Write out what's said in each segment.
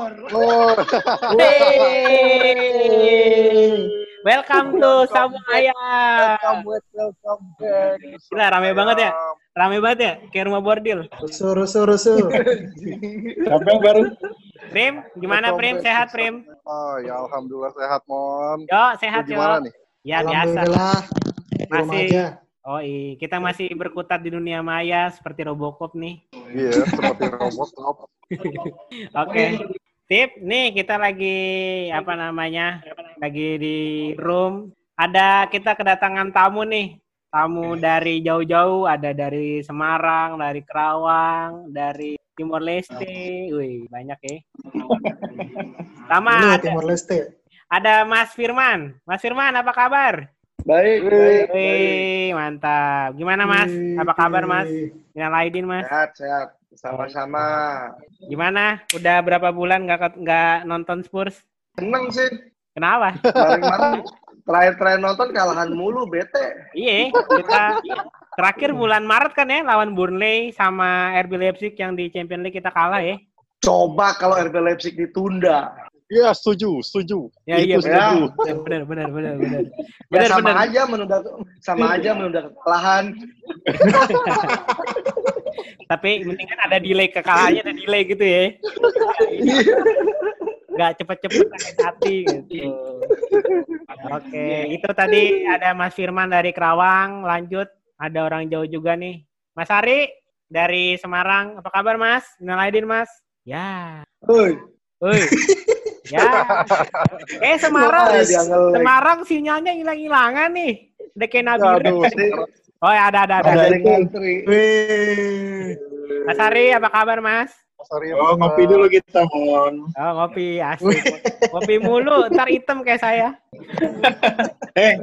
Door. Oh. Hey. Welcome to Sabung Ayam. welcome, welcome back. Gila, rame banget ya? Rame banget ya? Kayak rumah bordil. Rusuh, rusuh, rusuh. Siapa yang baru? Prim, gimana Welcome Prim? Sehat Prim? Oh ya alhamdulillah sehat mon. Yo, sehat Lu yo. gimana nih? Ya biasa. Alhamdulillah. Masih. aja. Oh iya, kita masih berkutat di dunia maya seperti Robocop nih. Iya seperti robot. Oke. Tip, nih kita lagi apa namanya? Lagi di room. Ada kita kedatangan tamu nih. Tamu dari jauh-jauh, ada dari Semarang, dari Kerawang, dari Timor Leste. Wih, banyak ya. Sama ada, Timor Leste. ada Mas Firman. Mas Firman, apa kabar? Baik, baik, baik. Wih, mantap. Gimana Mas? Apa kabar Mas? Minal Aidin Mas. Sehat, sehat. Sama-sama. Gimana? Udah berapa bulan nggak nggak nonton Spurs? Seneng sih. Kenapa? Kemarin terakhir-terakhir nonton kalahan mulu, bete. Iya, kita terakhir bulan Maret kan ya lawan Burnley sama RB Leipzig yang di Champions League kita kalah ya. Coba kalau RB Leipzig ditunda. Iya setuju, setuju. Ya iya Itu benar. setuju. Benar benar benar benar. Ya Benar sama benar. aja menunda sama aja menunda kekalahan. Tapi mendingan ada delay kekalahannya ada delay gitu ya. Gak cepet-cepet sakit hati gitu. Oke, itu tadi ada Mas Firman dari Kerawang, lanjut ada orang jauh juga nih. Mas Ari dari Semarang, apa kabar Mas? Minal Aidin Mas. Ya. Woi, Woi. Ya. Eh Semarang. Semarang sinyalnya hilang-hilangan nih. Udah kayak Nabi. Aduh, Oh ya ada ada ada. ada. Mas Ari, apa kabar Mas? sorry. Oh, ngopi dulu kita, Mon. Oh ngopi asik. Ngopi mulu, ntar hitam kayak saya. Eh,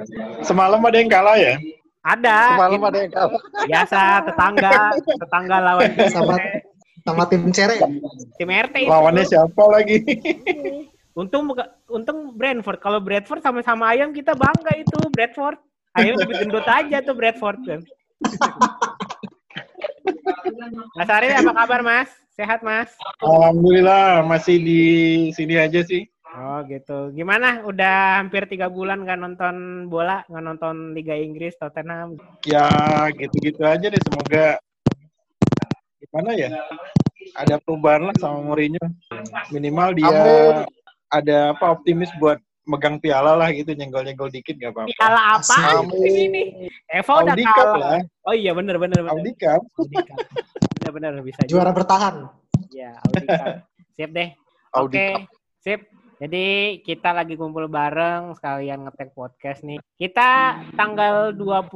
semalam ada yang kalah ya? Ada. Semalam ada yang kalah. Biasa tetangga, tetangga lawan tim Sama sama tim Cere. tim RT. itu. Lawannya siapa lagi? Untung buka- untung Brentford. Kalau Bradford sama-sama ayam kita bangga itu Bradford. Ayam lebih gendut aja tuh Bradford kan. Mas Ari apa kabar Mas? Sehat Mas? Alhamdulillah masih di sini aja sih. Oh gitu. Gimana? Udah hampir tiga bulan nggak nonton bola, nggak nonton Liga Inggris, Tottenham. Ya gitu-gitu aja deh. Semoga gimana ya? Ada perubahan lah sama Mourinho. Minimal dia ada apa optimis buat megang piala lah gitu nyenggol-nyenggol dikit gak apa-apa. Piala apa Kamu- ini? Eva udah Audi Cup kalah. lah. Oh iya bener bener bener. Audi Cup. Bener bener bisa. juga. Juara bertahan. Ya, Audi Cup. Sip deh. Audi Oke, Cup. sip. Jadi kita lagi kumpul bareng sekalian ngetek podcast nih. Kita tanggal 20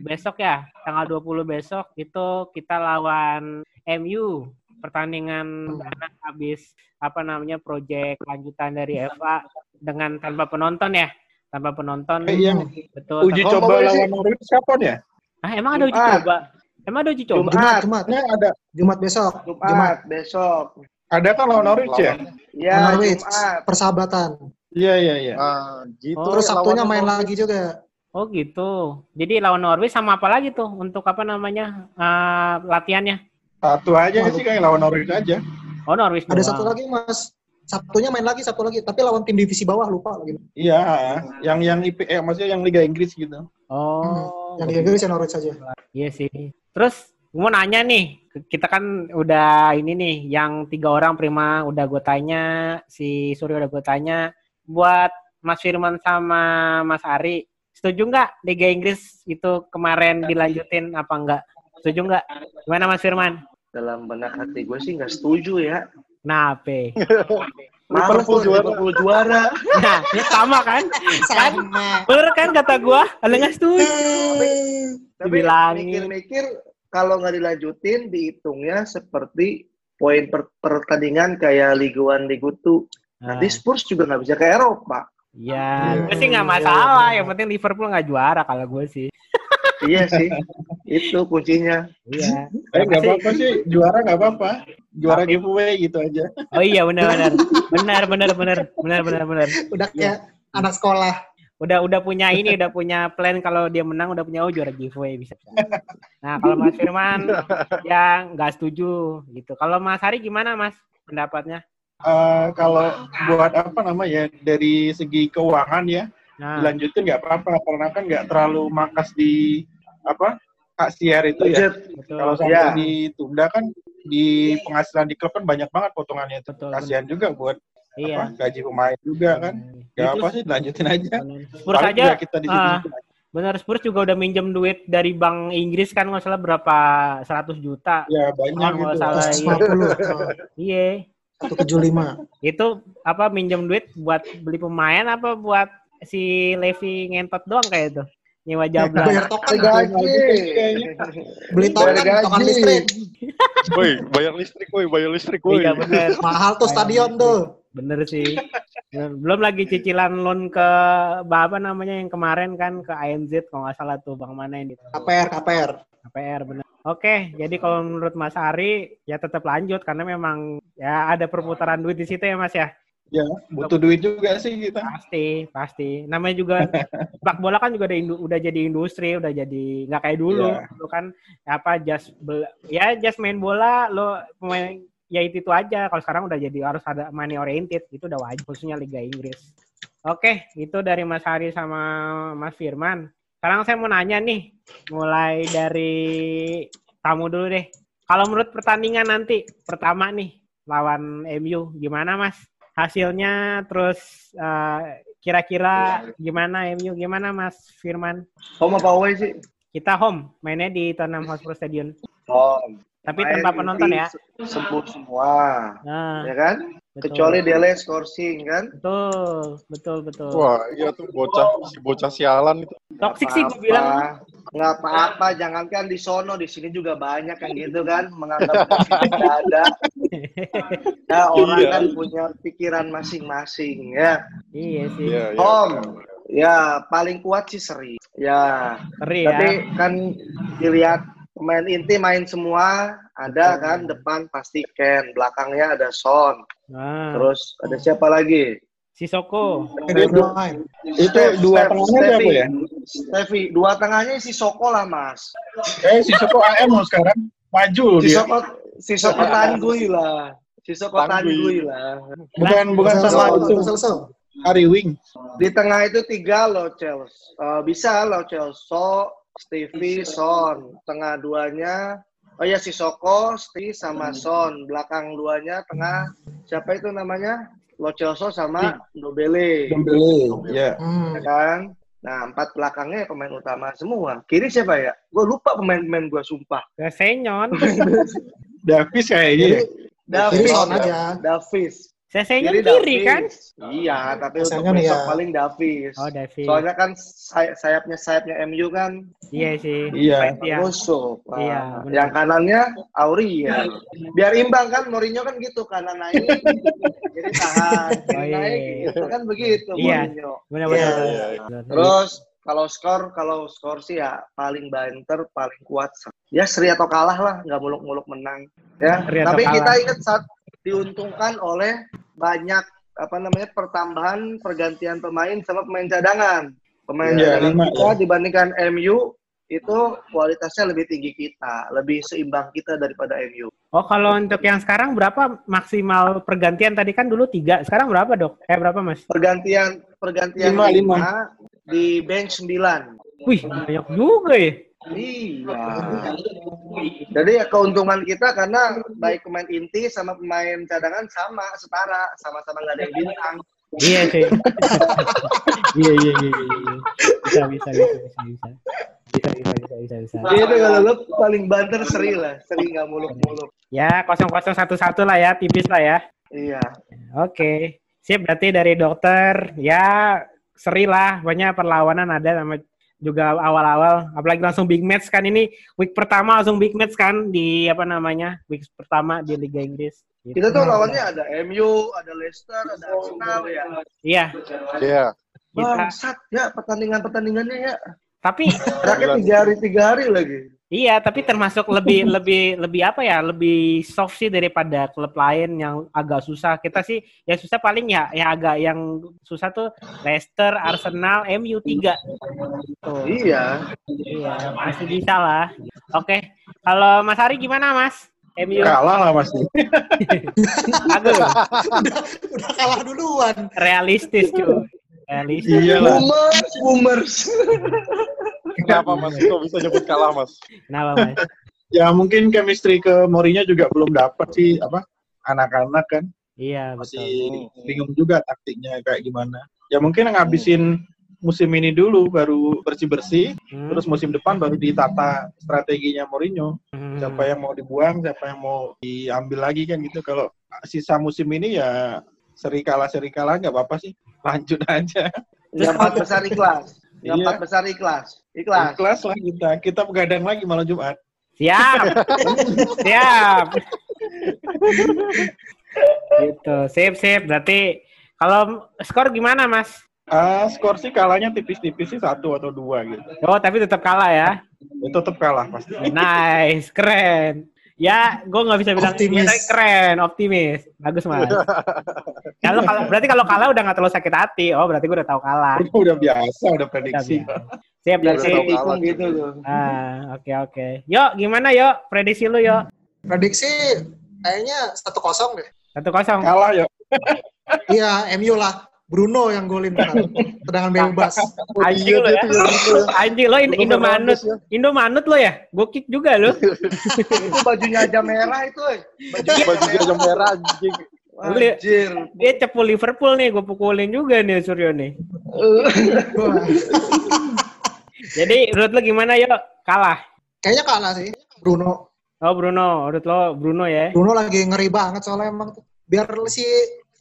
besok ya. Tanggal 20 besok itu kita lawan MU. Pertandingan karena habis apa namanya proyek lanjutan dari Eva dengan tanpa penonton ya. Tanpa penonton. Eh, iya. Betul. Uji coba lawan Norwich kapan ya? Ah, emang ada uji Jumat. coba? Emang ada uji coba? Jumat, Jumat. Ya ada. Jumat besok. Jumat. Jumat besok. Ada kan lawan Norwich ya? Ya, Norwich. Jumat. Persahabatan. Iya iya iya. Nah, gitu. Oh, Terus Sabtunya main Norwich. lagi juga. Oh gitu. Jadi lawan Norwich sama apa lagi tuh untuk apa namanya eh, latihannya? Satu aja sih kayak lawan Norwich aja. Oh Norwich Ada doang. satu lagi Mas. Sabtunya main lagi, Sabtu lagi. Tapi lawan tim divisi bawah lupa lagi. Iya, yang yang IP, eh, maksudnya yang Liga Inggris gitu. Oh. Yang di Inggris ya Norwich saja. Iya sih. Terus gue mau nanya nih, kita kan udah ini nih, yang tiga orang prima udah gue tanya, si Surya udah gue tanya, buat Mas Firman sama Mas Ari, setuju nggak Liga Inggris itu kemarin dilanjutin apa enggak? Setuju nggak? Gimana Mas Firman? Dalam benak hati gue sih nggak setuju ya. Nah, Pe. Liverpool juara. Liverpool juara. Nah, ini sama kan? Kan? Sama. Bener kan kata gua? Ada nggak setuju? Tapi mikir-mikir kalau nggak dilanjutin dihitungnya seperti poin per pertandingan kayak Liga 1, Liga 2. Nanti Spurs juga nggak bisa ke Eropa. Ya, Iya. gue sih nggak masalah. Yang penting Liverpool nggak juara kalau gue sih. iya sih. Itu kuncinya. Iya. Eh nggak apa-apa sih, juara nggak apa-apa. Juara Tapi- giveaway gitu aja. Oh iya benar benar. Benar benar benar benar benar benar. Udah kayak anak sekolah. Udah udah punya ini, udah punya plan kalau dia menang udah punya oh juara giveaway bisa. Nah, kalau Mas Firman yang nggak setuju gitu. Kalau Mas Hari gimana, Mas? pendapatnya? Eh, kalau buat apa namanya dari segi keuangan ya Nah, dilanjutin nggak apa-apa karena kan nggak terlalu makas di apa hak siar itu ya. Betul. Kalau sampai Ya. ditunda kan di penghasilan di klub kan banyak banget potongannya itu. Betul, Kasihan juga buat Iya. apa, gaji pemain juga kan. Gak Itu apa sih dilanjutin aja. Spurs Paling aja kita di ah, situ. Benar Spurs juga udah minjem duit dari Bank Inggris kan nggak salah berapa 100 juta. Ya banyak Oh, nggak gitu. salah. Terus iya. 50 Iya. 175. Itu apa minjem duit buat beli pemain apa buat si Levi ngentot doang kayak itu? Nyewa jabla. Bayar token, Gaji. beli token, token listrik. Woi, bayar listrik, woi, bayar listrik, woi. Iya bener. Mahal tuh stadion tuh. Bener sih. Belum lagi cicilan loan ke apa namanya yang kemarin kan ke ANZ kalau nggak salah tuh bang mana ini KPR, KPR. KPR bener. Oke, jadi kalau menurut Mas Ari ya tetap lanjut karena memang ya ada perputaran duit di situ ya Mas ya. Ya butuh duit juga sih kita. Pasti, pasti. Namanya juga sepak bola kan juga udah, indu- udah jadi industri, udah jadi nggak kayak dulu. Iya. Dulu kan apa just bel- ya just main bola lo pemain ya itu, itu aja. Kalau sekarang udah jadi harus ada money oriented, itu udah wajib khususnya Liga Inggris. Oke, itu dari Mas Hari sama Mas Firman. Sekarang saya mau nanya nih, mulai dari tamu dulu deh. Kalau menurut pertandingan nanti pertama nih lawan MU gimana Mas? Hasilnya terus eh, kira-kira gimana MU gimana Mas Firman? Home apa away sih? Kita home, mainnya di Tottenham Hotspur Stadium. Home. Tapi tanpa penonton ya. se- Sembuh semua. Nah, Ya kan? betul. Kecuali Dele scoring kan? betul, betul, betul. Wah, iya tuh bocah, si bocah sialan itu. Toxic sih gue bilang. Nggak apa-apa, jangankan di sono, di sini juga banyak yang gitu kan, menganggap tidak ada. Ya, orang Iya. kan punya pikiran masing-masing ya. Iya sih. Iya, iya. Home. Ya, paling kuat sih seri. Ya, Ngeri ya. tapi kan dilihat pemain inti main semua, ada kan depan pasti Ken, belakangnya ada Son. Nah, Terus ada siapa lagi? Sisoko. Dia main. Itu dua tengahnya siapa ya? Steffi, dua tengahnya si Soko lah mas. Eh si Soko AM loh sekarang maju loh Si dia. Soko, si Soko Tanggui lah. Si Soko Tanggui. Lah. Bukan bukan sama itu. Harry Wing. Di tengah itu tiga loh Chels. Eh, bisa loh Chels. So, Stevie, Son. Tengah duanya, oh ya si Soko, Steve sama Son. Belakang duanya tengah, siapa itu namanya? Lo Celso sama Nobele. Dembele. Ya. Hmm. ya kan? Nah, empat belakangnya pemain utama semua. Kiri siapa ya? Gue lupa pemain-pemain gue, sumpah. Senyon. Davis kayaknya. ya. Davis. Aja. Davis. Saya Senyon kiri kan? Iya, tapi untuk besok iya. paling Davis. Oh, Davis. Soalnya kan say- sayapnya sayapnya MU kan Iya sih. Iya. Iya. busuk. Nah, Iya, benar. yang kanannya Auriel. Biar imbang kan Mourinho kan gitu kanan naik jadi tahan. Kiri Oh, iya, naik iya. gitu kan begitu Iya. Mourinho. Benar-benar. Iya, iya. Terus kalau skor kalau skor sih ya paling banter paling kuat ya seri atau kalah lah nggak muluk-muluk menang ya Seri tapi kalah. kita ingat saat diuntungkan oleh banyak apa namanya pertambahan pergantian pemain sama pemain cadangan pemain Iya, cadangan lima, kita ya. dibandingkan MU itu kualitasnya lebih tinggi kita lebih seimbang kita daripada MU Oh, kalau untuk yang sekarang berapa maksimal pergantian tadi kan dulu tiga, sekarang berapa dok? Eh berapa mas? pergantian pergantian Lima, lima, lima. di bench 9 Wih banyak juga ya. Iya. Jadi ya keuntungan kita karena baik pemain inti sama pemain cadangan sama, setara, sama-sama nggak ada yang bintang. Iya sih. iya, iya iya iya iya. Bisa bisa bisa bisa bisa. Bisa bisa bisa bisa bisa. Itu kalau lu paling banter seri lah, seri nggak muluk-muluk. Ya kosong kosong satu satu lah ya, tipis lah ya. Iya. Oke. Sip berarti dari dokter ya seri lah, banyak perlawanan ada sama juga awal-awal apalagi langsung big match kan ini week pertama langsung big match kan di apa namanya week pertama di Liga Inggris Gitu. Kita tuh lawannya ada MU, ada Leicester, ada Arsenal ya. iya Iya. Bangsat ya pertandingan-pertandingannya ya. tapi Terakhir tiga hari tiga hari lagi. Iya, tapi termasuk lebih lebih lebih apa ya? Lebih soft sih daripada klub lain yang agak susah. Kita sih yang susah paling ya yang agak yang susah tuh Leicester, Arsenal, MU 3. Tuh. Iya. Iya, masih bisa lah. Oke. Kalau Mas Hari gimana, Mas? MU Kalah lah pasti. Aduh, Udah kalah duluan. realistis cuy. Realistis. Iya lah. Boomers, boomers. Kenapa Mas? Kok bisa nyebut kalah Mas? Kenapa mas? Ya mungkin chemistry ke Mourinho juga belum dapat sih apa anak-anak kan Iya betul. masih bingung juga taktiknya kayak gimana. Ya mungkin ngabisin musim ini dulu baru bersih-bersih, Hmm. terus musim depan baru ditata strateginya Mourinho. Hmm. Siapa yang mau dibuang, siapa yang mau diambil lagi kan gitu. Kalau sisa musim ini ya seri kalah seri kalah nggak apa-apa sih. Lanjut aja. Yang empat besar ikhlas. Yang Iya. empat besar ikhlas. Ikhlas. Kelas lah kita. Kita begadang lagi malam Jumat. Siap. Siap. gitu. Sip, sip. Berarti kalau skor gimana, Mas? Ah, skor sih kalahnya tipis-tipis sih satu atau dua gitu. Oh, tapi tetap kalah ya. Itu tetap kalah pasti. Nice, keren. Ya, gue nggak bisa bilang Optimis. iya, tapi keren, optimis. Bagus, Mas. Kalau kalau berarti kalau kalah udah nggak terlalu sakit hati. Oh, berarti gue udah tahu kalah. udah biasa, udah prediksi. Siap, Biar berarti. saya tikung gitu tuh. Ah, oke oke. Yuk, gimana yuk? Prediksi lu yuk. Prediksi kayaknya satu kosong deh. Satu kosong. Kalah ya. Iya, MU lah. Bruno yang golin kan. Tendangan bebas. Anjing lo ya. Anjing lo Indo- Indomanut. Indomanut lo ya? Gue kick juga lo. Itu bajunya aja merah itu. eh. Bajunya Baju dia merah anjing. Anjir. Dia cepu Liverpool nih, gue pukulin juga nih Suryo nih. Jadi menurut lo gimana yuk? Kalah. Kayaknya kalah sih. Bruno. Oh Bruno, menurut lo Bruno ya? Bruno lagi ngeri banget soalnya emang tuh. Biar si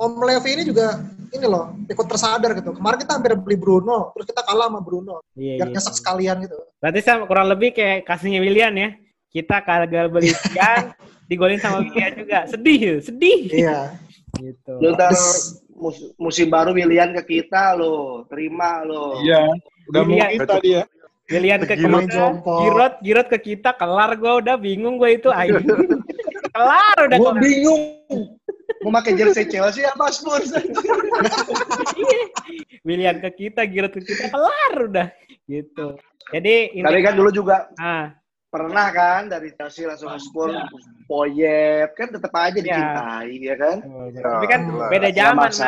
Om Levi ini juga ini loh ikut tersadar gitu. Kemarin kita hampir beli Bruno, terus kita kalah sama Bruno. Iya, Biar iya. nyesek sekalian gitu. Berarti sama kurang lebih kayak kasusnya Willian ya. Kita kagak beli Willian, digolin sama Willian juga. Sedih, ya, sedih. Iya. Gitu. Lu Terus- mus- musim baru Willian ke kita lo. Terima lo. Iya. Udah mau kita dia. Willian ke kita. Girot, Girot ke kita, kelar gue udah bingung gue itu. Ayo. kelar udah. Gue bingung. Mau pakai jersey Chelsea apa Spurs? Willian ke kita, Giroud ke kita, kelar udah. Gitu. Jadi ini Tapi kan dulu juga ah, pernah kan dari Chelsea langsung ke Spurs. Poyet kan tetap aja Iya. dicintai ya kan? tapi kan jelas. beda zaman mas.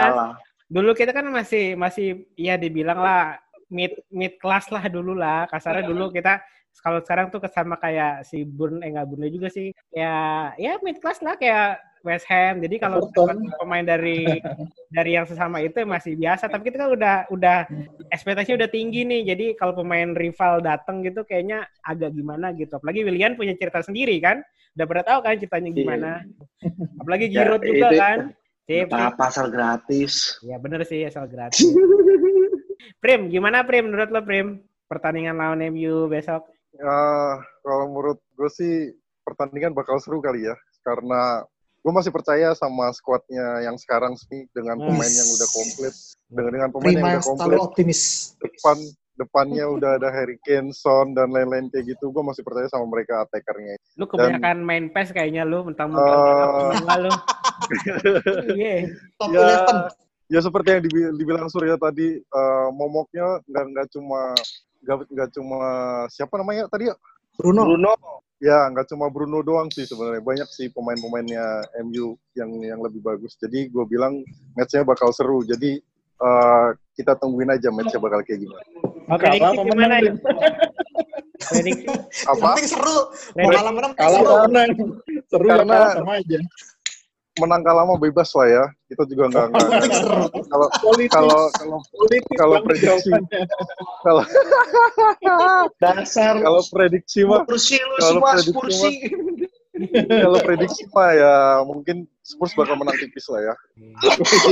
Dulu kita kan masih masih ya dibilang lah mid mid class lah dulu lah. Kasarnya dulu kita kalau sekarang tuh sama kayak si Burn eh nggak Burn juga sih. Ya ya mid class lah kayak West Ham. Jadi kalau pemain dari dari yang sesama itu ya masih biasa. Tapi kita kan udah udah ekspektasinya udah tinggi nih. Jadi kalau pemain rival datang gitu kayaknya agak gimana gitu. Apalagi Willian punya cerita sendiri kan. Udah pernah tahu kan ceritanya gimana. Apalagi Ya, Giroud juga itu- kan. Sip, pasar gratis. Ya bener sih asal gratis. Prim, gimana Prim menurut lo Prim? Pertandingan lawan MU besok? Ya, kalau menurut gue sih pertandingan bakal seru kali ya. Karena gue masih percaya sama skuadnya yang sekarang sih dengan Hmm. pemain yang udah komplit. Dengan, dengan pemain yang Prima udah yang selalu komplit, optimis. depan depannya udah ada Harry Kane, Son, dan lain-lain kayak gitu. Gue masih percaya sama mereka attackernya. Lu kebanyakan main PES kayaknya lu, mentang-mentang uh... lu. Iya. Top Ya, 11. ya seperti yang dibi- dibilang Surya tadi, eh, momoknya nggak nggak cuma nggak nggak cuma siapa namanya tadi ya? Bruno. Bruno Ya, nggak cuma Bruno doang sih sebenarnya. Banyak sih pemain-pemainnya MU yang yang lebih bagus. Jadi gue bilang match-nya bakal seru. Jadi eh, kita tungguin aja match-nya bakal kayak gimana. Kalah apa gimana? menang? Prediksi. Apa? penting seru. Mau kalah menang Kalah menang? Seru ya Karena- kalah sama aja. Menang kalah mah bebas lah ya. Kita juga nggak nggak- kalau kalau kalau kalau prediksi. kalau dasar kalau prediksi mah kalau prediksi Spursi. kalau prediksi mah ya mungkin Spurs bakal menang tipis lah ya.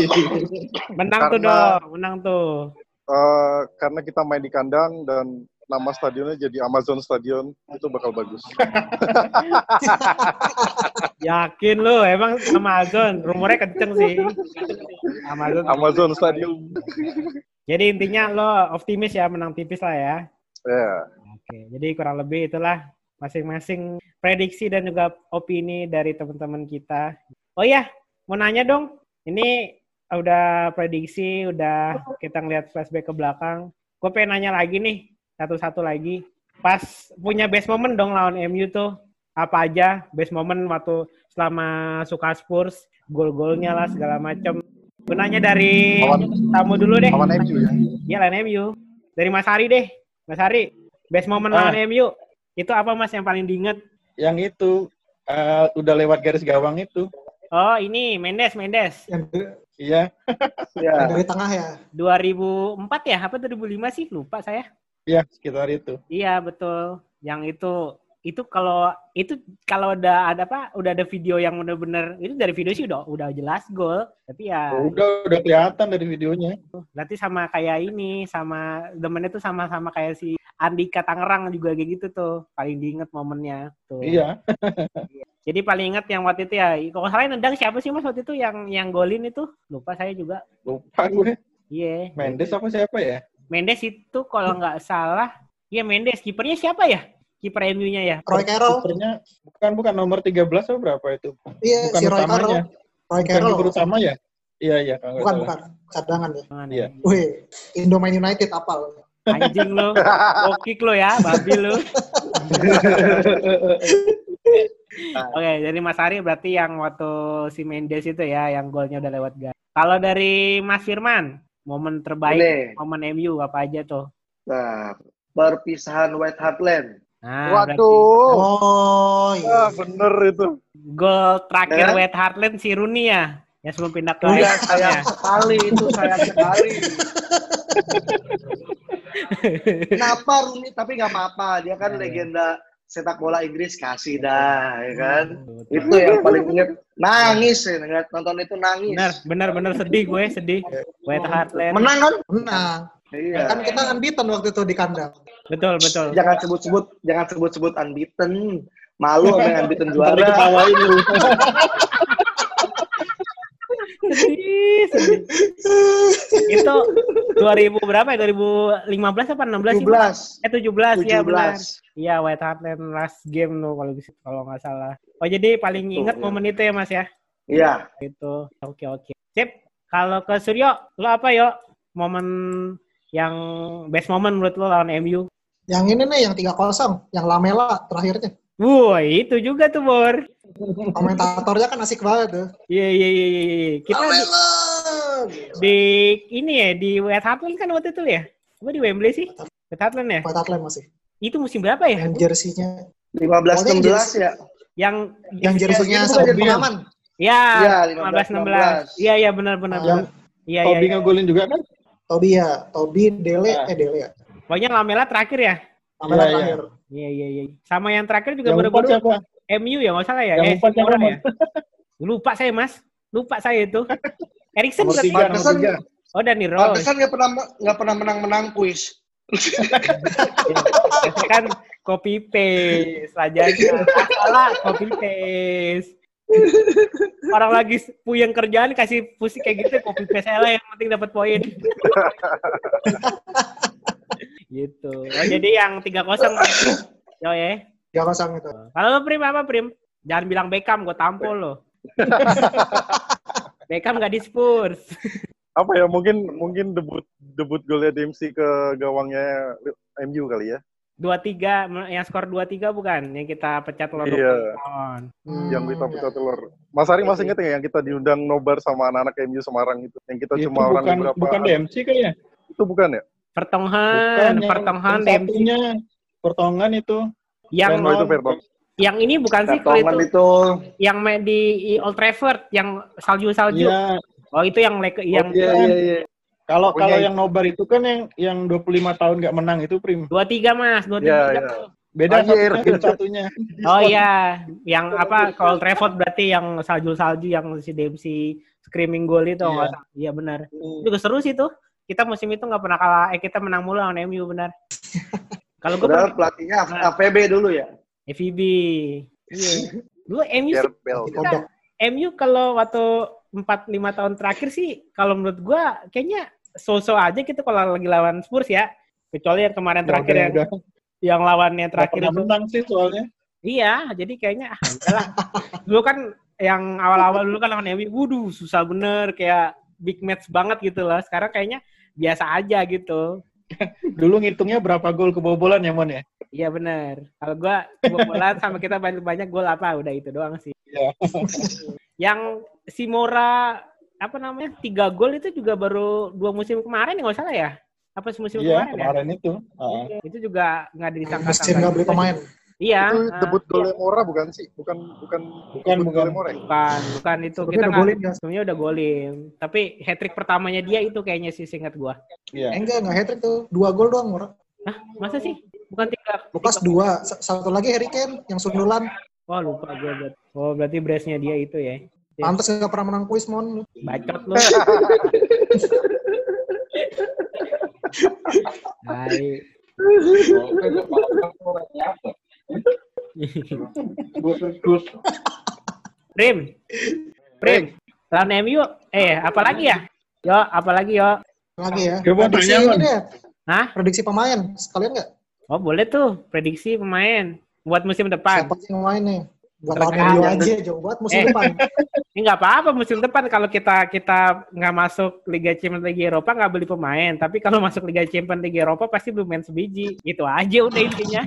Menang tuh dong, menang tuh. Eh, karena kita main di kandang dan nama stadionnya jadi Amazon Stadion itu bakal bagus. Yakin lu, emang Amazon. Rumornya kenceng sih. Amazon. Amazon Stadium. Jadi intinya lo optimis ya menang tipis lah ya. Ya. Oke, jadi kurang lebih itulah masing-masing prediksi dan juga opini dari teman-teman kita. Oh ya, mau nanya dong. Ini udah prediksi, udah kita ngeliat flashback ke belakang. Gue pengen nanya lagi nih, satu-satu lagi. Pas punya best moment dong lawan MU tuh. apa aja best moment waktu selama suka Spurs, gol-golnya lah segala macam. Gunanya dari Lawan- tamu dulu deh. Lawan MU ya. Iya lawan MU. Dari Mas Hari deh. Mas Hari, best moment Ah. lawan MU. Itu apa Mas yang paling diinget? Yang itu eh, udah lewat garis gawang itu. Oh, ini Mendes, Mendes. Yang, Iya, Ya. yang dari tengah ya. 2004 ya? Apa 2005 sih? Lupa saya. Iya sekitar itu. Iya, betul. Yang itu itu kalau itu kalau udah ada apa udah ada video yang bener-bener itu dari video sih udah udah jelas gol tapi ya Oh, udah udah kelihatan dari videonya. nanti sama kayak ini sama demennya tuh sama-sama kayak si Andika Tangerang juga kayak gitu tuh paling diinget momennya tuh Iya. jadi paling inget yang waktu itu ya kalau salah nendang siapa sih mas waktu itu yang yang golin itu lupa saya juga Lupa gue. iya Mendes apa siapa ya? Mendes itu kalau nggak salah iya Mendes kipernya siapa ya kiper MU-nya ya Roy Carroll. Kipernya bukan bukan nomor 13 atau berapa itu? Iya, Bukan si Roy utamanya. Carroll. Roy Bukan Carroll. kiper utama ya? Iya iya Bukan, bukan. Cadangan ya. Iya. ya. Wih, Indomain United apal. anjing lo Okik lo ya babi lo Oke, dari Mas Ari berarti yang waktu si Mendes itu ya, yang golnya udah lewat gas. Kalau dari Mas Firman, momen terbaik, Ini. momen MU apa aja tuh? Nah, perpisahan White Hart Lane. Nah, berarti Waduh. Oh, Ah, iya. bener itu. gol terakhir Ya. White Hart Lane si Rooney ya, yang sebelum pindah ke Everton sayang ya. sekali itu sayang sekali. Kenapa Rooney? Tapi nggak apa-apa. Dia kan Iya. legenda sepak bola Inggris kasih dah, ya kan? Betul. Itu yang paling inget. Nangis ya, ngeliat nonton itu nangis. Benar, benar, benar sedih gue, sedih. White Hart Lane. Menang kan? Menang. Iya. Kan kita unbeaten waktu itu di kandang. Betul, betul. Jangan sebut-sebut, jangan sebut-sebut unbeaten. Malu sama yang unbeaten Ntar juara. diketawain lu. sedih, sedih. Itu 2000 berapa ya? 2015 apa 16 sih? Mas? 17. Eh 17, ya benar. 17. Iya, White Hart Lane last game tuh kalau bisa kalau nggak salah. Oh jadi paling Betul, inget ya. momen itu ya Mas ya? Iya. Itu. Oke oke. Sip. Kalau ke Suryo, lo apa yo? Momen yang best moment menurut lo lawan MU? Yang ini nih, yang 3-0. Yang Lamela terakhirnya. Wah, itu juga tuh, Bor. Komentatornya kan asik banget tuh. Iya, iya, iya, iya. iya. Kita di, Lamela! di ini ya, di White Hart Lane kan waktu itu ya? Apa di Wembley sih? White Hart Lane ya? White Hart Lane masih. Itu musim berapa ya? Yang jersey-nya. 15 16 ya. Yang Yang jadi pengaman. Ya, Iya, 15 16. Iya, iya benar benar. Benar. Iya, iya. Tobi iya. ngegolin juga kan? Tobi ya. Tobi, Dele, Ah. eh Dele ya. Pokoknya Lamela terakhir ya? Lamela Iya, iya. terakhir. Iya, iya, iya. Sama yang terakhir juga baru-baru siapa? MU ya, nggak salah ya? Yang eh, ya? Lupa saya, Mas. Lupa saya itu. Erikson Nomor juga tiga, nomor tiga. Oh, Dani Rose. Pantesan nggak pernah nggak pernah menang-menang kuis. Biasanya kan copy paste aja salah copy paste orang lagi puyeng kerjaan kasih pusing kayak gitu copy paste lah yang penting dapat poin gitu oh, jadi yang tiga kosong yo ya 3-0 itu. kalau lo prim apa prim jangan bilang Beckham gue tampol lo Beckham gak di Spurs Apa ya mungkin mungkin debut debut golnya Dempsey ke gawangnya MU kali ya. dua tiga yang skor dua tiga bukan yang kita pecat lo Iya. tahun yang Hmm, kita ya. pecah telur. Mas Ari masih inget nggak yang kita diundang nobar sama anak-anak MU Semarang itu? Yang kita Itu cuma orang bukan beberapa. bukan DMC kayaknya. Itu bukan ya? Pertongan, Bukan, pertongan yang DMC. satunya pertongan itu. Yang Oh itu Fairbox. Yang ini bukan sih itu, itu yang di Old Trafford yang salju-salju. Iya, Oh, itu yang like, yang Iya iya iya. kalau kalau yang nobar itu kan yang yang 25 tahun nggak menang itu prim. 23 Mas, 23. Iya iya. Beda Anjir. satunya. Oh iya, yang apa Old Trafford berarti yang salju-salju yang si Dempsey screaming goal itu Iya. nggak. Iya benar. Itu juga seru sih tuh. Kita musim itu nggak pernah kalah, eh kita menang mulu lawan MU benar. Kalau gue pelatihnya AVB dulu ya. FIB. Iya. Dulu MU sih. Kodok. MU kalau waktu 4 5 tahun terakhir sih kalau menurut gua kayaknya so-so aja gitu kalau lagi lawan Spurs ya. Kecuali yang kemarin terakhir Ya, yang udah, yang lawannya terakhir itu. menang sih soalnya. Iya, jadi kayaknya ah, dulu kan yang awal-awal dulu kan lawan MU, waduh susah bener kayak big match banget gitu loh. Sekarang kayaknya biasa aja gitu. Dulu ngitungnya berapa gol kebobolan ya, Mon ya? Iya bener. Kalau gua kebobolan sama kita banyak banyak gol apa udah itu doang sih. Iya. Yang si Mora apa namanya tiga gol itu juga baru dua musim kemarin ya nggak salah ya? Apa musim Iya, kemarin, kemarin itu. Heeh. ya? Itu juga nggak disangka Mesin nggak beli pemain. Iya. itu ah, debut golnya Mora bukan sih? Bukan bukan Bukan, bukan. golnya Mora. ya? bukan bukan itu kita udah golin ya. sebelumnya udah golin. Tapi hat trick pertamanya dia itu kayaknya sih singkat gua. Iya. Eh, enggak, enggak hat trick tuh. Dua gol doang, Mora. Hah, masa sih? Bukan tiga. Lukas dua. Satu lagi Harry Kane yang sundulan. Wah lupa gue berarti. Oh berarti brace-nya dia itu ya. Pantes nggak pernah menang kuis, Mon. Bacot lu. Hai. Prim. Prim. Lawan MU. Eh, apalagi ya? Yo, apalagi yo? Lagi ya. Coba Prediksi tanya, ya. Hah? Prediksi pemain. Sekalian nggak? Oh, boleh tuh. Prediksi pemain. Buat musim depan. Siapa sih yang main nih? MU yang aja, jauh buat musim Eh. depan. Ini nggak apa-apa musim depan kalau kita kita nggak masuk Liga Champions Liga Eropa nggak beli pemain. Tapi kalau masuk Liga Champions Liga Eropa pasti belum main sebiji. Gitu aja udah intinya.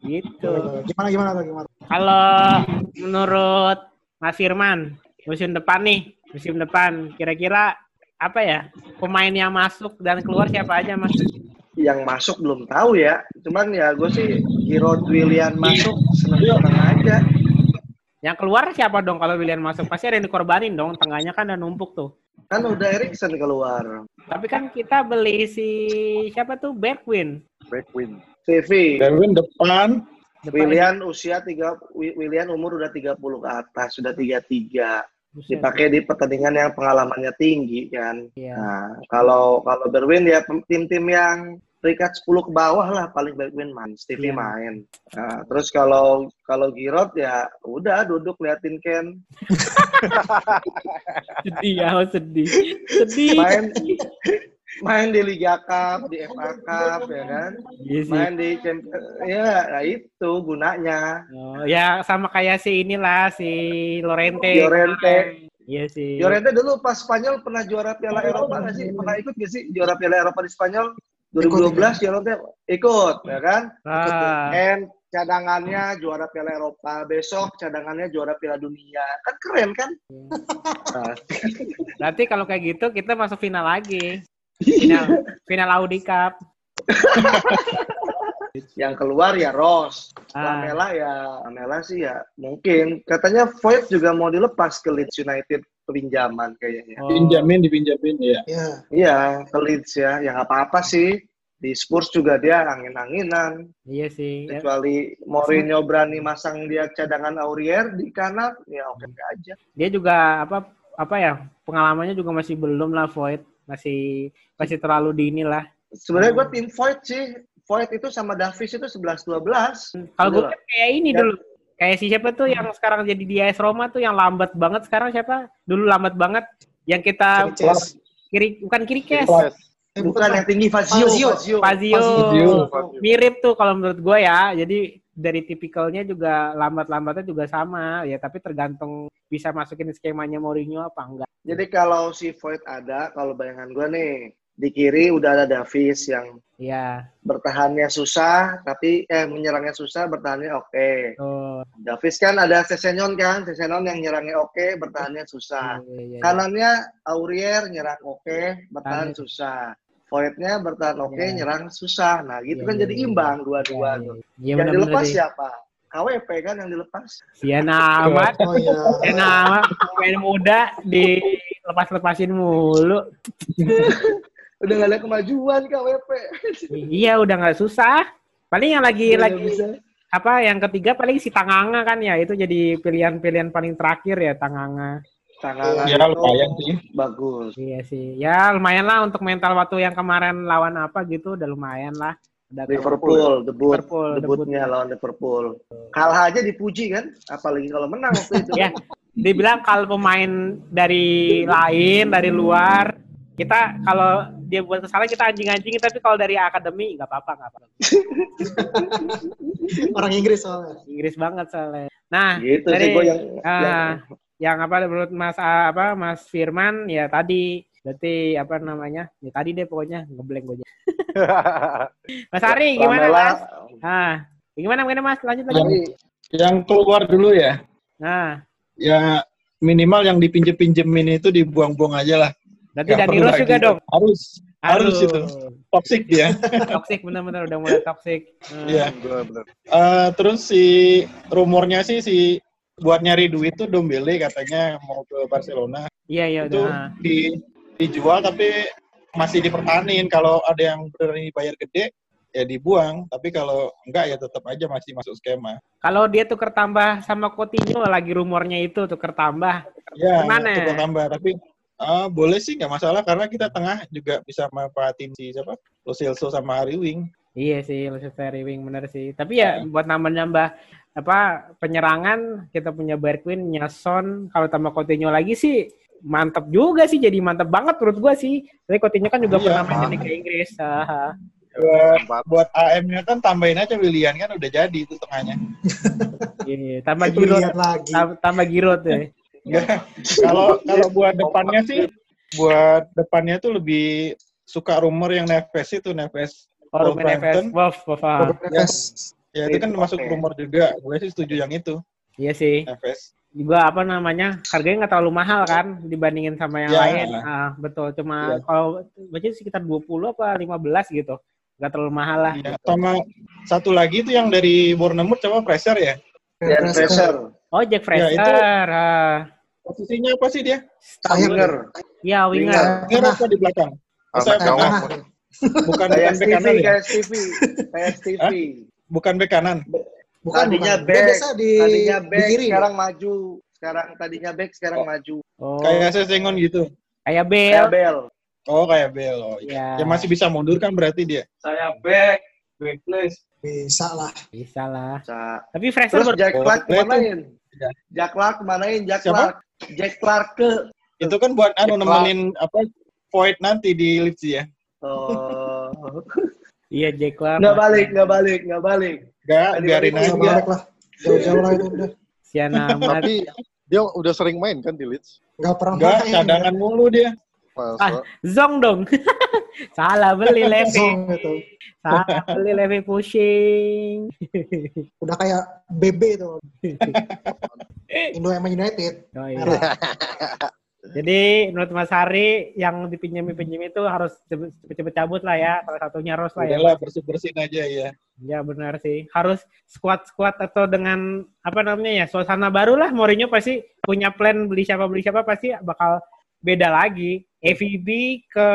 gitu. Gimana, gimana, tuh, gimana? Kalau menurut Mas Firman, musim depan nih, musim depan kira-kira apa ya pemain yang masuk dan keluar siapa aja mas? Yang masuk belum tahu ya. Cuman ya gue sih Giroud Willian masuk seneng-seneng aja. Yang keluar siapa dong kalau William masuk? Pasti ada yang dikorbanin dong, tengahnya kan udah numpuk tuh. Kan udah Erikson keluar. Tapi kan kita beli si siapa tuh Bergwijn. Back win. CV. Darwin depan. Depan- Willian usia tiga Wi- Willian umur udah 30 ke atas, sudah 33. Buset. Dipakai di pertandingan yang pengalamannya tinggi kan. Iya. Nah, kalau kalau Berwin ya tim-tim yang peringkat 10 ke bawah lah paling Berwin main, Stevie Iya. main. Nah, terus kalau kalau Giroud ya udah duduk liatin Ken. sedih ya, oh, sedih. Sedih. Main main di Liga Cup, di FA Cup ya kan. Iya sih. Main di Champions ya nah itu gunanya. Oh, ya sama kayak si inilah si Lorente. Llorente. Iya sih. Llorente dulu pas Spanyol pernah juara Piala Eropa nggak sih? Pernah ikut nggak sih juara Piala Eropa di Spanyol? 2012 Llorente ikut, ya kan? Ah, And cadangannya juara Piala Eropa, besok cadangannya juara Piala Dunia. Kan keren kan? Berarti kalau kayak gitu kita masuk final lagi. Final final Audi Cup. yang keluar ya Ross. Ah. Lamela ya, Lamela sih ya mungkin. Katanya Voigt juga mau dilepas ke Leeds United pinjaman kayaknya. Oh, Pinjamin, dipinjamin ya. Ya, Iya, ke Leeds ya. Ya nggak apa-apa sih. Di Spurs juga dia angin-anginan. Iya sih. Ya, Kecuali Mourinho berani masang dia cadangan Aurier di kanan, ya oke aja. dia juga apa apa ya pengalamannya juga masih belum lah Void masih masih terlalu dini lah. Sebenarnya gue tim Voigt sih. Voigt itu sama Davis itu 11-12. Kalau gue kan kayak ini Ya. dulu kayak si siapa tuh yang sekarang jadi di AS Roma tuh yang lambat banget sekarang siapa? Dulu lambat banget yang kita kiri bukan kiri kes Bukan yang tinggi Fazio. Fazio. Fazio. Fazio. Fazio. mirip tuh kalau menurut gue ya. Jadi dari tipikalnya juga lambat-lambatnya juga sama ya, tapi tergantung bisa masukin skemanya Mourinho apa enggak. Jadi kalau si Voigt ada, kalau bayangan gue nih, di kiri udah ada Davis yang Iya. bertahannya susah, tapi eh menyerangnya susah, bertahannya oke. Oh, Davis kan ada Sesenyon kan, Sesenyon yang nyerangnya oke, bertahannya susah. iya, iya, iya. Kanannya Aurier nyerang oke, bertahan Tahan. susah. Voidnya bertahan oke, Iya. nyerang susah. Nah gitu Iya, kan iya, jadi iya. imbang Iya, dua-dua iya. tuh. Iya yang benar-benar dilepas deh. siapa? KWP kan yang dilepas. Sian amat. Oh iya. Sian amat. Main muda dilepas-lepasin mulu. Udah gak ada kemajuan KWP. Iya udah nggak susah. Paling yang lagi Udah lagi bisa. apa yang ketiga paling si Tanganga kan ya itu jadi pilihan-pilihan paling terakhir ya Tanganga. Tangan Ya, lumayan sih. Bagus. Iya sih. Ya lumayan lah untuk mental waktu yang kemarin lawan apa gitu udah lumayan lah. Udah. Liverpool, debut, Liverpool, debutnya lawan Liverpool. Kalah aja dipuji kan, apalagi kalau menang waktu itu. Ya, dibilang kalau pemain dari lain dari luar kita kalau dia buat kesalahan kita anjing-anjingin tapi kalau dari akademi nggak apa-apa nggak apa-apa. Orang Inggris soalnya. Inggris banget soalnya. Nah, Gitu dari sih gue yang, ah, yang apa menurut Mas apa Mas Firman ya tadi Berarti apa namanya? Ya, tadi deh pokoknya ngeblank gue. Mas Ari gimana Mas? Ah, gimana gimana Mas? Lanjut lagi. Yang keluar dulu ya. Nah, Ya minimal yang dipinjem-pinjemin itu dibuang-buang aja lah. Berarti Nggak Dani Rose juga dong. Harus. Harus Aduh. itu. Toxic dia. Toxic bener-bener udah mulai toxic. Hmm. Iya. Benar-benar. Eh, terus si rumornya sih si buat nyari duit tuh Dombele katanya mau ke Barcelona. Iya iya itu udah. di, dijual tapi masih dipertahanin. Kalau ada yang berani bayar gede ya dibuang. Tapi kalau enggak ya tetap aja masih masuk skema. Kalau dia tuker tambah sama Coutinho lagi rumornya itu tuker tambah. Ya, Gimana? itu tambah. Tapi ah, boleh sih nggak masalah karena kita tengah juga bisa manfaatin si siapa? Lo Celso sama Harry Wing. Iya sih, Leicester Wing bener sih. Tapi ya buat nambah-nambah apa penyerangan kita punya Bergwijn, Nyason, kalau tambah Coutinho lagi sih mantep juga sih jadi mantep banget menurut gua sih. Tapi Coutinho kan juga Iya, pernah main di Liga Inggris. Ah, Buat, buat AM-nya kan tambahin aja Willian kan udah jadi itu tengahnya. Iya, tambah Giroud, lagi. tambah Giroud ya. Kalau kalau buat depannya sih, buat depannya tuh lebih suka rumor yang Neves itu Neves. Oh, Ruben Neves, Wolverhampton. Wolf, Wolf, ah. Neves. Ya itu kan masuk rumor juga. Gue sih setuju yang itu Iya sih. Neves. Juga apa namanya? Harganya nggak terlalu mahal kan dibandingin sama yang Ya. lain. Ah, betul. Cuma Ya. kalau baca sekitar 20 apa 15 gitu. Nggak terlalu mahal lah. Iya. Sama satu lagi itu yang dari Bournemouth coba Fraser ya. Dan Fraser, Oh, Jack Ya, itu- Fraser. ah. Posisinya apa sih dia? Winger, Ya, winger. Winger. Apa di belakang? Saya-. Tengah. Bukan bukan bek kanan ya? kayak Stevie. Bukan bek kanan. Bukan, Tadinya bukan. Dia back, biasa di, Tadinya di back, kiri. sekarang maju. Sekarang tadinya back, sekarang Oh. maju. Oh, Kayak Sesengon gitu. kayak Bale. Kayak Bell. Oh kayak Bel. Oh, iya. Ya, Ya masih bisa mundur kan berarti dia. Saya back, back please. Bisa lah. bisa lah. Sa- Tapi Fraser Terus Jack Clark Oh, kemanain? Ya. Jack Clark kemanain? Jack Siapa? Clark. Jack Clark ke. Itu kan buat anu nemenin apa Void nanti di Leeds ya. Oh. iya Jack Clark. nggak balik, nggak balik, nggak balik. Enggak, Tadi biarin aja. balik lah. Jauh-jauh lah itu udah. Sian amat. Tapi dia udah sering main kan di Leeds. Nggak pernah Enggak, main. cadangan mulu dia. Masa? Ah. Zong dong. Salah beli Levi. Gitu. Salah beli Levi pushing. Udah kayak BB itu. Indo Emang United. Oh, iya. Jadi menurut Mas Hari yang dipinjami-pinjam itu harus cepet-cepet cabut lah ya. Salah satunya Ros lah ya. Udahlah bersih-bersihin aja ya. Ya benar sih. Harus squad-squad atau dengan apa namanya ya suasana baru lah. Mourinho pasti punya plan beli siapa beli siapa pasti bakal beda lagi. AVB ke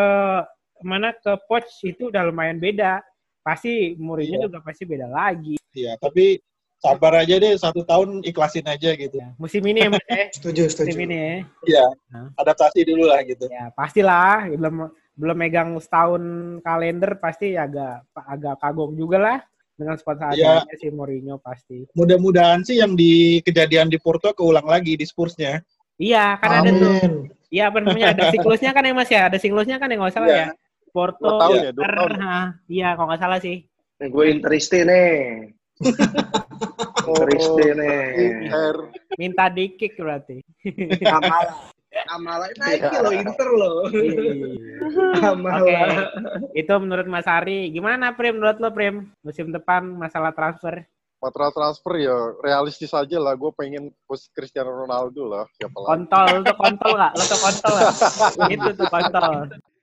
mana ke Poch itu udah lumayan beda. Pasti Mourinho Iya. juga pasti beda lagi. Iya, tapi sabar aja deh satu tahun ikhlasin aja gitu. Ya, musim ini ya Mas ya. Setuju, Musim setuju. ini ya. Iya, Hah? adaptasi dulu lah gitu. Ya pastilah belum belum megang setahun kalender pasti agak agak kagum juga lah dengan squad Iya. seadanya si Mourinho pasti. Mudah-mudahan sih yang di kejadian di Porto keulang lagi di Spursnya. Iya kan ada tuh. Amin. Iya apa namanya ada siklusnya kan ya Mas ya. Ada siklusnya kan yang nggak salah Iya. ya. Porto, Dua tahun ya, tahun. ha, iya kalau nggak salah sih. Nih, gue interiste nih. interiste nih. Inter. Minta di kick berarti. Kamala. Kamala naik lo Inter lo. Kamala. Oke, itu menurut Mas Ari. Gimana Prim menurut lo Prim musim depan masalah transfer? Masalah transfer ya realistis aja lah. Gue pengen push Cristiano Ronaldo lah. Siapa? Kontol, lo tuh kontol nggak? Lo tuh kontol nggak? Itu tuh kontol.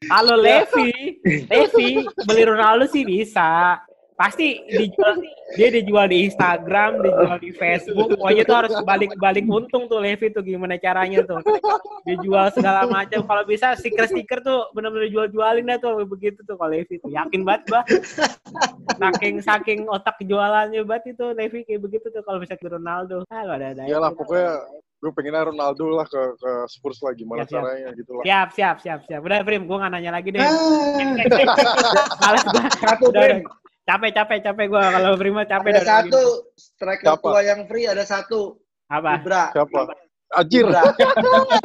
Kalau Levi, Levi beli Ronaldo sih bisa. Pasti dijual, dia dijual di Instagram, dijual di Facebook. Pokoknya tuh harus balik-balik untung tuh Levi tuh gimana caranya tuh. Dijual segala macam. Kalau bisa stiker-stiker tuh bener-bener jual-jualin dah tuh begitu tuh kalau Levi tuh. Yakin banget bah. Saking saking otak jualannya banget itu Levi kayak begitu tuh kalau bisa ke Ronaldo. Ah, gak ada ada. Iyalah pokoknya gue pengennya Ronaldo lah ke ke Spurs lah gimana Siap, siap. caranya gitu lah. Siap, siap, siap, siap. Udah, Prim, gue gak nanya lagi deh. Ah, Males gue. Satu Udah, Prim. Capek, capek, capek gue. Kalau Prima capek Ada satu striker Siapa? tua yang free ada satu. Apa? Ibra. Siapa? Anjir. Ibra.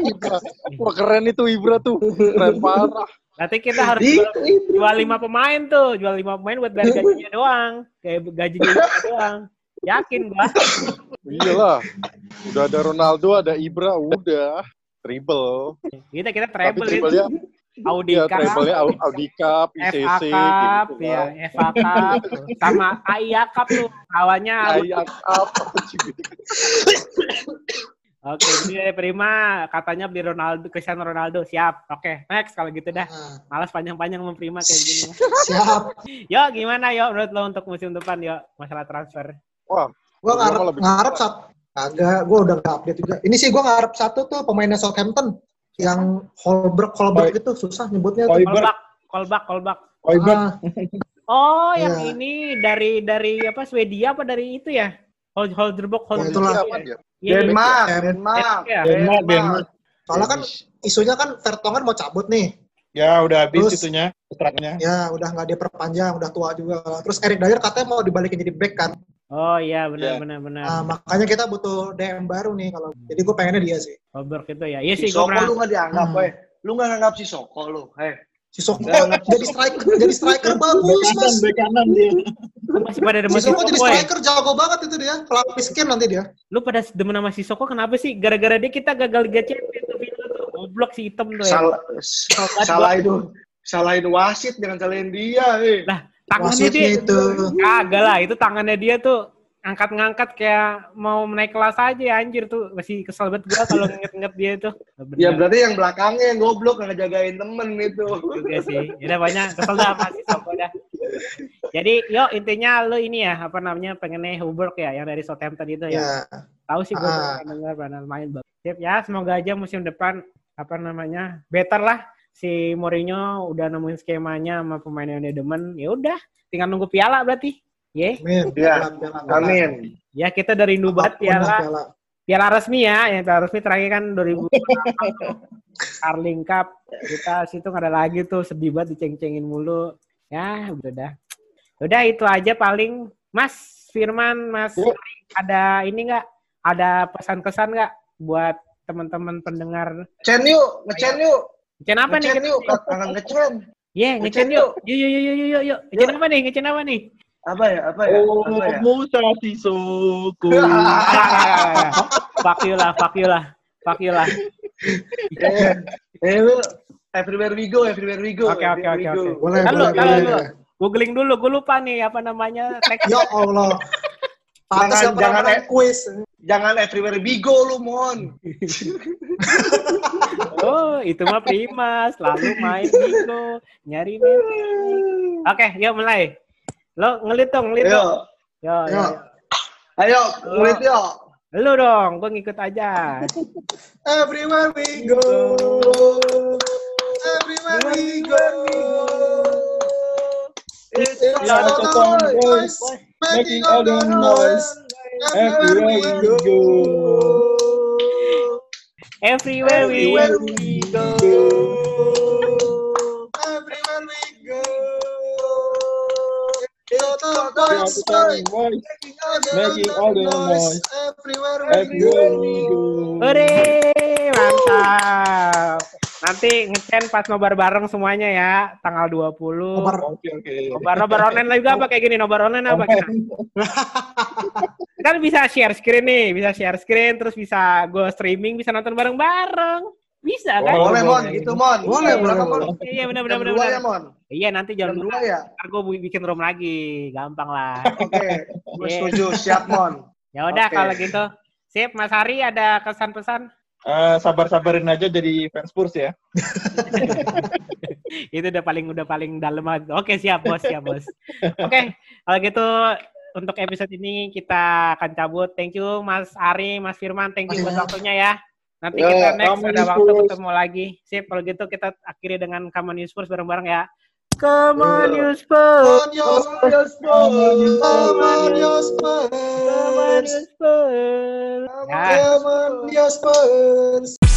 Ibra. Wah keren itu Ibra tuh. Keren parah. Nanti kita harus jual, jual lima pemain tuh. Jual lima pemain buat bayar gajinya doang. Kayak gajinya doang. Yakin gua. Iyalah. Udah ada Ronaldo, ada Ibra, udah. Triple. Kita kita Tapi treble itu. triple-nya Audi Ya, Cup, Au- Audi Cup, FA ICC, Cup, gitu ya, FA Cup, sama AIA Cup tuh lawannya. Ayak Cup. Oke, jadi Prima katanya beli Ronaldo, Cristiano Ronaldo, siap. Oke, next kalau gitu dah. Malas panjang-panjang sama Prima kayak gini. siap. Yo, gimana yo menurut lo untuk musim depan yo masalah transfer? Wah, Gue ngarep, Gua lebih- ngarep satu. Agak, gue udah nggak update juga. Ini sih gue ngarep satu tuh pemainnya Southampton. Yang Holberg, Holberg itu susah nyebutnya kolbak, kolbak. Hoiberg. Ah, Oh, yang Iya. ini dari dari apa Swedia apa dari itu ya? Hol- Holderbok, Ya, Holderbok. itulah. dia? Iya, iya. Denmark, Denmark. Denmark. Ya. Denmark, Denmark. soalnya kan isunya kan Vertonghen mau cabut nih. Ya udah habis Terus- itunya, kontraknya. Ya udah nggak diperpanjang, udah tua juga. Terus Eric Dyer katanya mau dibalikin jadi back kan. Oh iya benar Iya. benar benar. Nah, makanya kita butuh DM baru nih kalau. Jadi gue pengennya dia sih. Holberg itu ya. Iya Si sih gue Soko pernah. lu nggak dianggap, Hmm. weh. Lu nggak nganggap si Soko lu, heh. Si Soko jadi striker, jadi striker bagus mas. bek kanan dia. Masih pada demen Si Soko jadi ya? striker jago banget itu dia. Pelapis skin nanti dia. Lu pada demen sama Sissoko kenapa sih? Gara-gara dia kita gagal Liga Champions tuh. Goblok si hitam tuh ya. Salah, salah itu. Salahin wasit, jangan salahin dia, eh. Tangannya Wasitnya dia itu. kagak lah itu tangannya dia tuh angkat-ngangkat kayak mau naik kelas aja ya anjir tuh masih kesel banget gua kalau nginget-nginget dia tuh. Bener Ya berarti yang belakangnya yang goblok nggak jagain temen itu. juga sih. Udah banyak kesel dah Sissoko dah. Jadi yo intinya lu ini ya apa namanya pengennya Huberg ya yang dari Southampton itu ya. Ya. Tahu sih gue Ah. pernah dengar pernah main banget. Ya semoga aja musim depan apa namanya better lah si Mourinho udah nemuin skemanya sama pemain yang dia demen. Ya udah, tinggal nunggu piala berarti. Ye, Amin. Ya. Amin. ya kita dari lah piala. piala. Piala resmi ya, yang piala resmi terakhir kan 2008 Carling Cup. Kita situ nggak ada lagi tuh sedih banget diceng-cengin mulu. Ya, udah dah. Udah itu aja paling. Mas Firman, Mas Yuk. ada ini nggak? Ada pesan-pesan nggak buat teman-teman pendengar? Ngecen yuk, ngecen yuk. Ngecen apa nih? Ngecen yuk, kangen ngecen. Iya, ngecen Ngecen yuk. Yuk, yuk, yuk, yuk, yuk, yuk. Ngecen apa nih? Ngecen apa nih? Apa ya, apa ya, Oh, apa ya. Musa Sissoko. fuck you lah, fuck you lah. Fuck you lah. Eh, eh, lu, everywhere we go, everywhere we go. Oke, oke, oke. Boleh, Halo, boleh, halo. Googling dulu, gue lupa nih apa namanya teks. Ya Allah. Pantas Jangan- jangan, eh. kuis. Jangan everywhere we go lu, Mon. Oh, itu mah prima, selalu main bingo, nyari meme. Oke, yuk mulai. Lo ngelit dong, ngelit Ayo, dong. Yo, yo, Yo. yo. ayo, ngulit yuk. Lu dong, gue ngikut aja. Everywhere we go. Everywhere we go. It's It's all the noise. making all the noise. Everywhere we go. Everywhere we Everywhere we go. Everywhere we go. Making all the noise. Everywhere we go. go. Hore, mantap. Nanti ngecen pas nobar bareng semuanya ya, tanggal 20. Nobar. Oke, oke. Nobar, nobar online juga apa kayak gini? Nobar online apa? Kan bisa share screen nih, bisa share screen, terus bisa go streaming, bisa nonton bareng-bareng. Bisa kan? Boleh, Mon, gitu, Mon. Boleh, berapa, boleh, Mon? Iya benar benar benar. ya, Mon? Iya nanti jam Jam dua. dua ya? Ntar gue bikin room lagi, gampang lah. Oke, gue Iya. setuju. Siap, Mon. Ya udah Oke. kalau gitu. Sip, Mas Hari ada kesan-pesan? Eh, sabar-sabarin aja jadi fans Spurs ya. itu udah paling udah paling dalam banget. Oke siap bos siap bos. Oke kalau gitu untuk episode ini kita akan cabut. Thank you Mas Ari, Mas Firman, thank you buat Iya. waktunya ya. Nanti Ya, kita next ada waktu ketemu lagi. Sip kalau gitu kita akhiri dengan Come on You Spurs bareng-bareng ya. Come on You Spurs. On Spurs. on your Come on Spurs. You Spurs. Ya. Come on your Spurs.